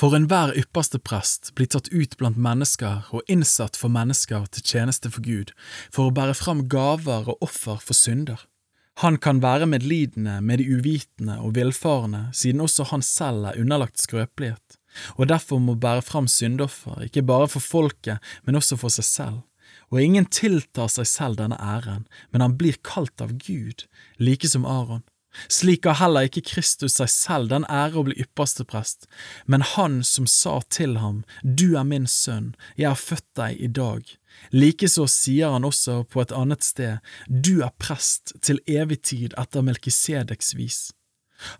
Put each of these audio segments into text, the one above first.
For enhver ypperste prest blir tatt ut blant mennesker og innsatt for mennesker til tjeneste for Gud, for å bære fram gaver og offer for synder. Han kan være medlidende med de uvitende og villfarne, siden også han selv er underlagt skrøpelighet, og derfor må bære fram syndoffer, ikke bare for folket, men også for seg selv. Og ingen tiltar seg selv denne æren, men han blir kalt av Gud, like som Aron. Slik har heller ikke Kristus seg selv den ære å bli ypperste prest, men han som sa til ham, Du er min sønn, jeg har født deg i dag. Likeså sier han også på et annet sted, Du er prest til evig tid etter Melkisedeks vis.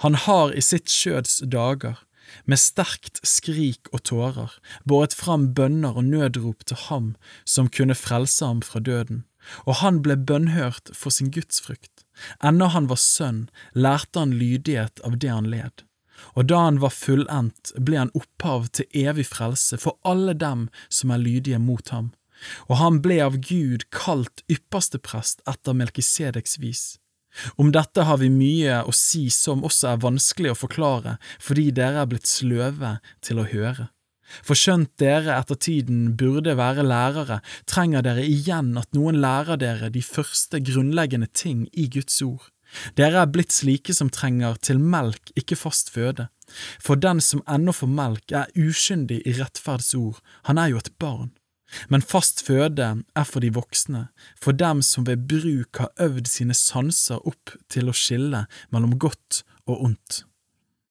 Han har i sitt skjøds dager, med sterkt skrik og tårer, båret fram bønner og nødrop til ham som kunne frelse ham fra døden, og han ble bønnhørt for sin gudsfrykt. Ennå han var sønn, lærte han lydighet av det han led. Og da han var fullendt, ble han opphav til evig frelse for alle dem som er lydige mot ham. Og han ble av Gud kalt ypperste prest etter Melkisedeks vis. Om dette har vi mye å si som også er vanskelig å forklare fordi dere er blitt sløve til å høre. For skjønt dere etter tiden burde være lærere, trenger dere igjen at noen lærer dere de første grunnleggende ting i Guds ord. Dere er blitt slike som trenger til melk, ikke fast føde. For den som ennå får melk, er uskyndig i rettferdsord, han er jo et barn. Men fast føde er for de voksne, for dem som ved bruk har øvd sine sanser opp til å skille mellom godt og ondt.